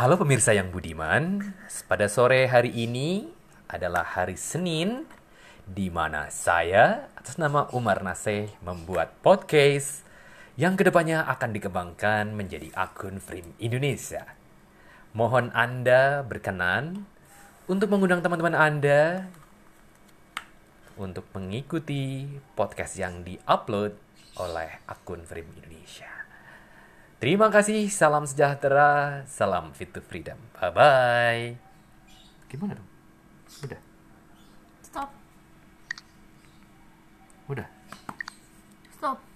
Halo pemirsa yang budiman, pada sore hari ini adalah hari Senin di mana saya atas nama Umar Naseh membuat podcast yang ke depannya akan dikembangkan menjadi akun Frame Indonesia. Mohon Anda berkenan untuk mengundang teman-teman Anda untuk mengikuti podcast yang diupload oleh akun Frame Indonesia. Terima kasih, salam sejahtera, salam fit to freedom. Bye bye. Gimana dong? Udah. Stop. Udah. Stop.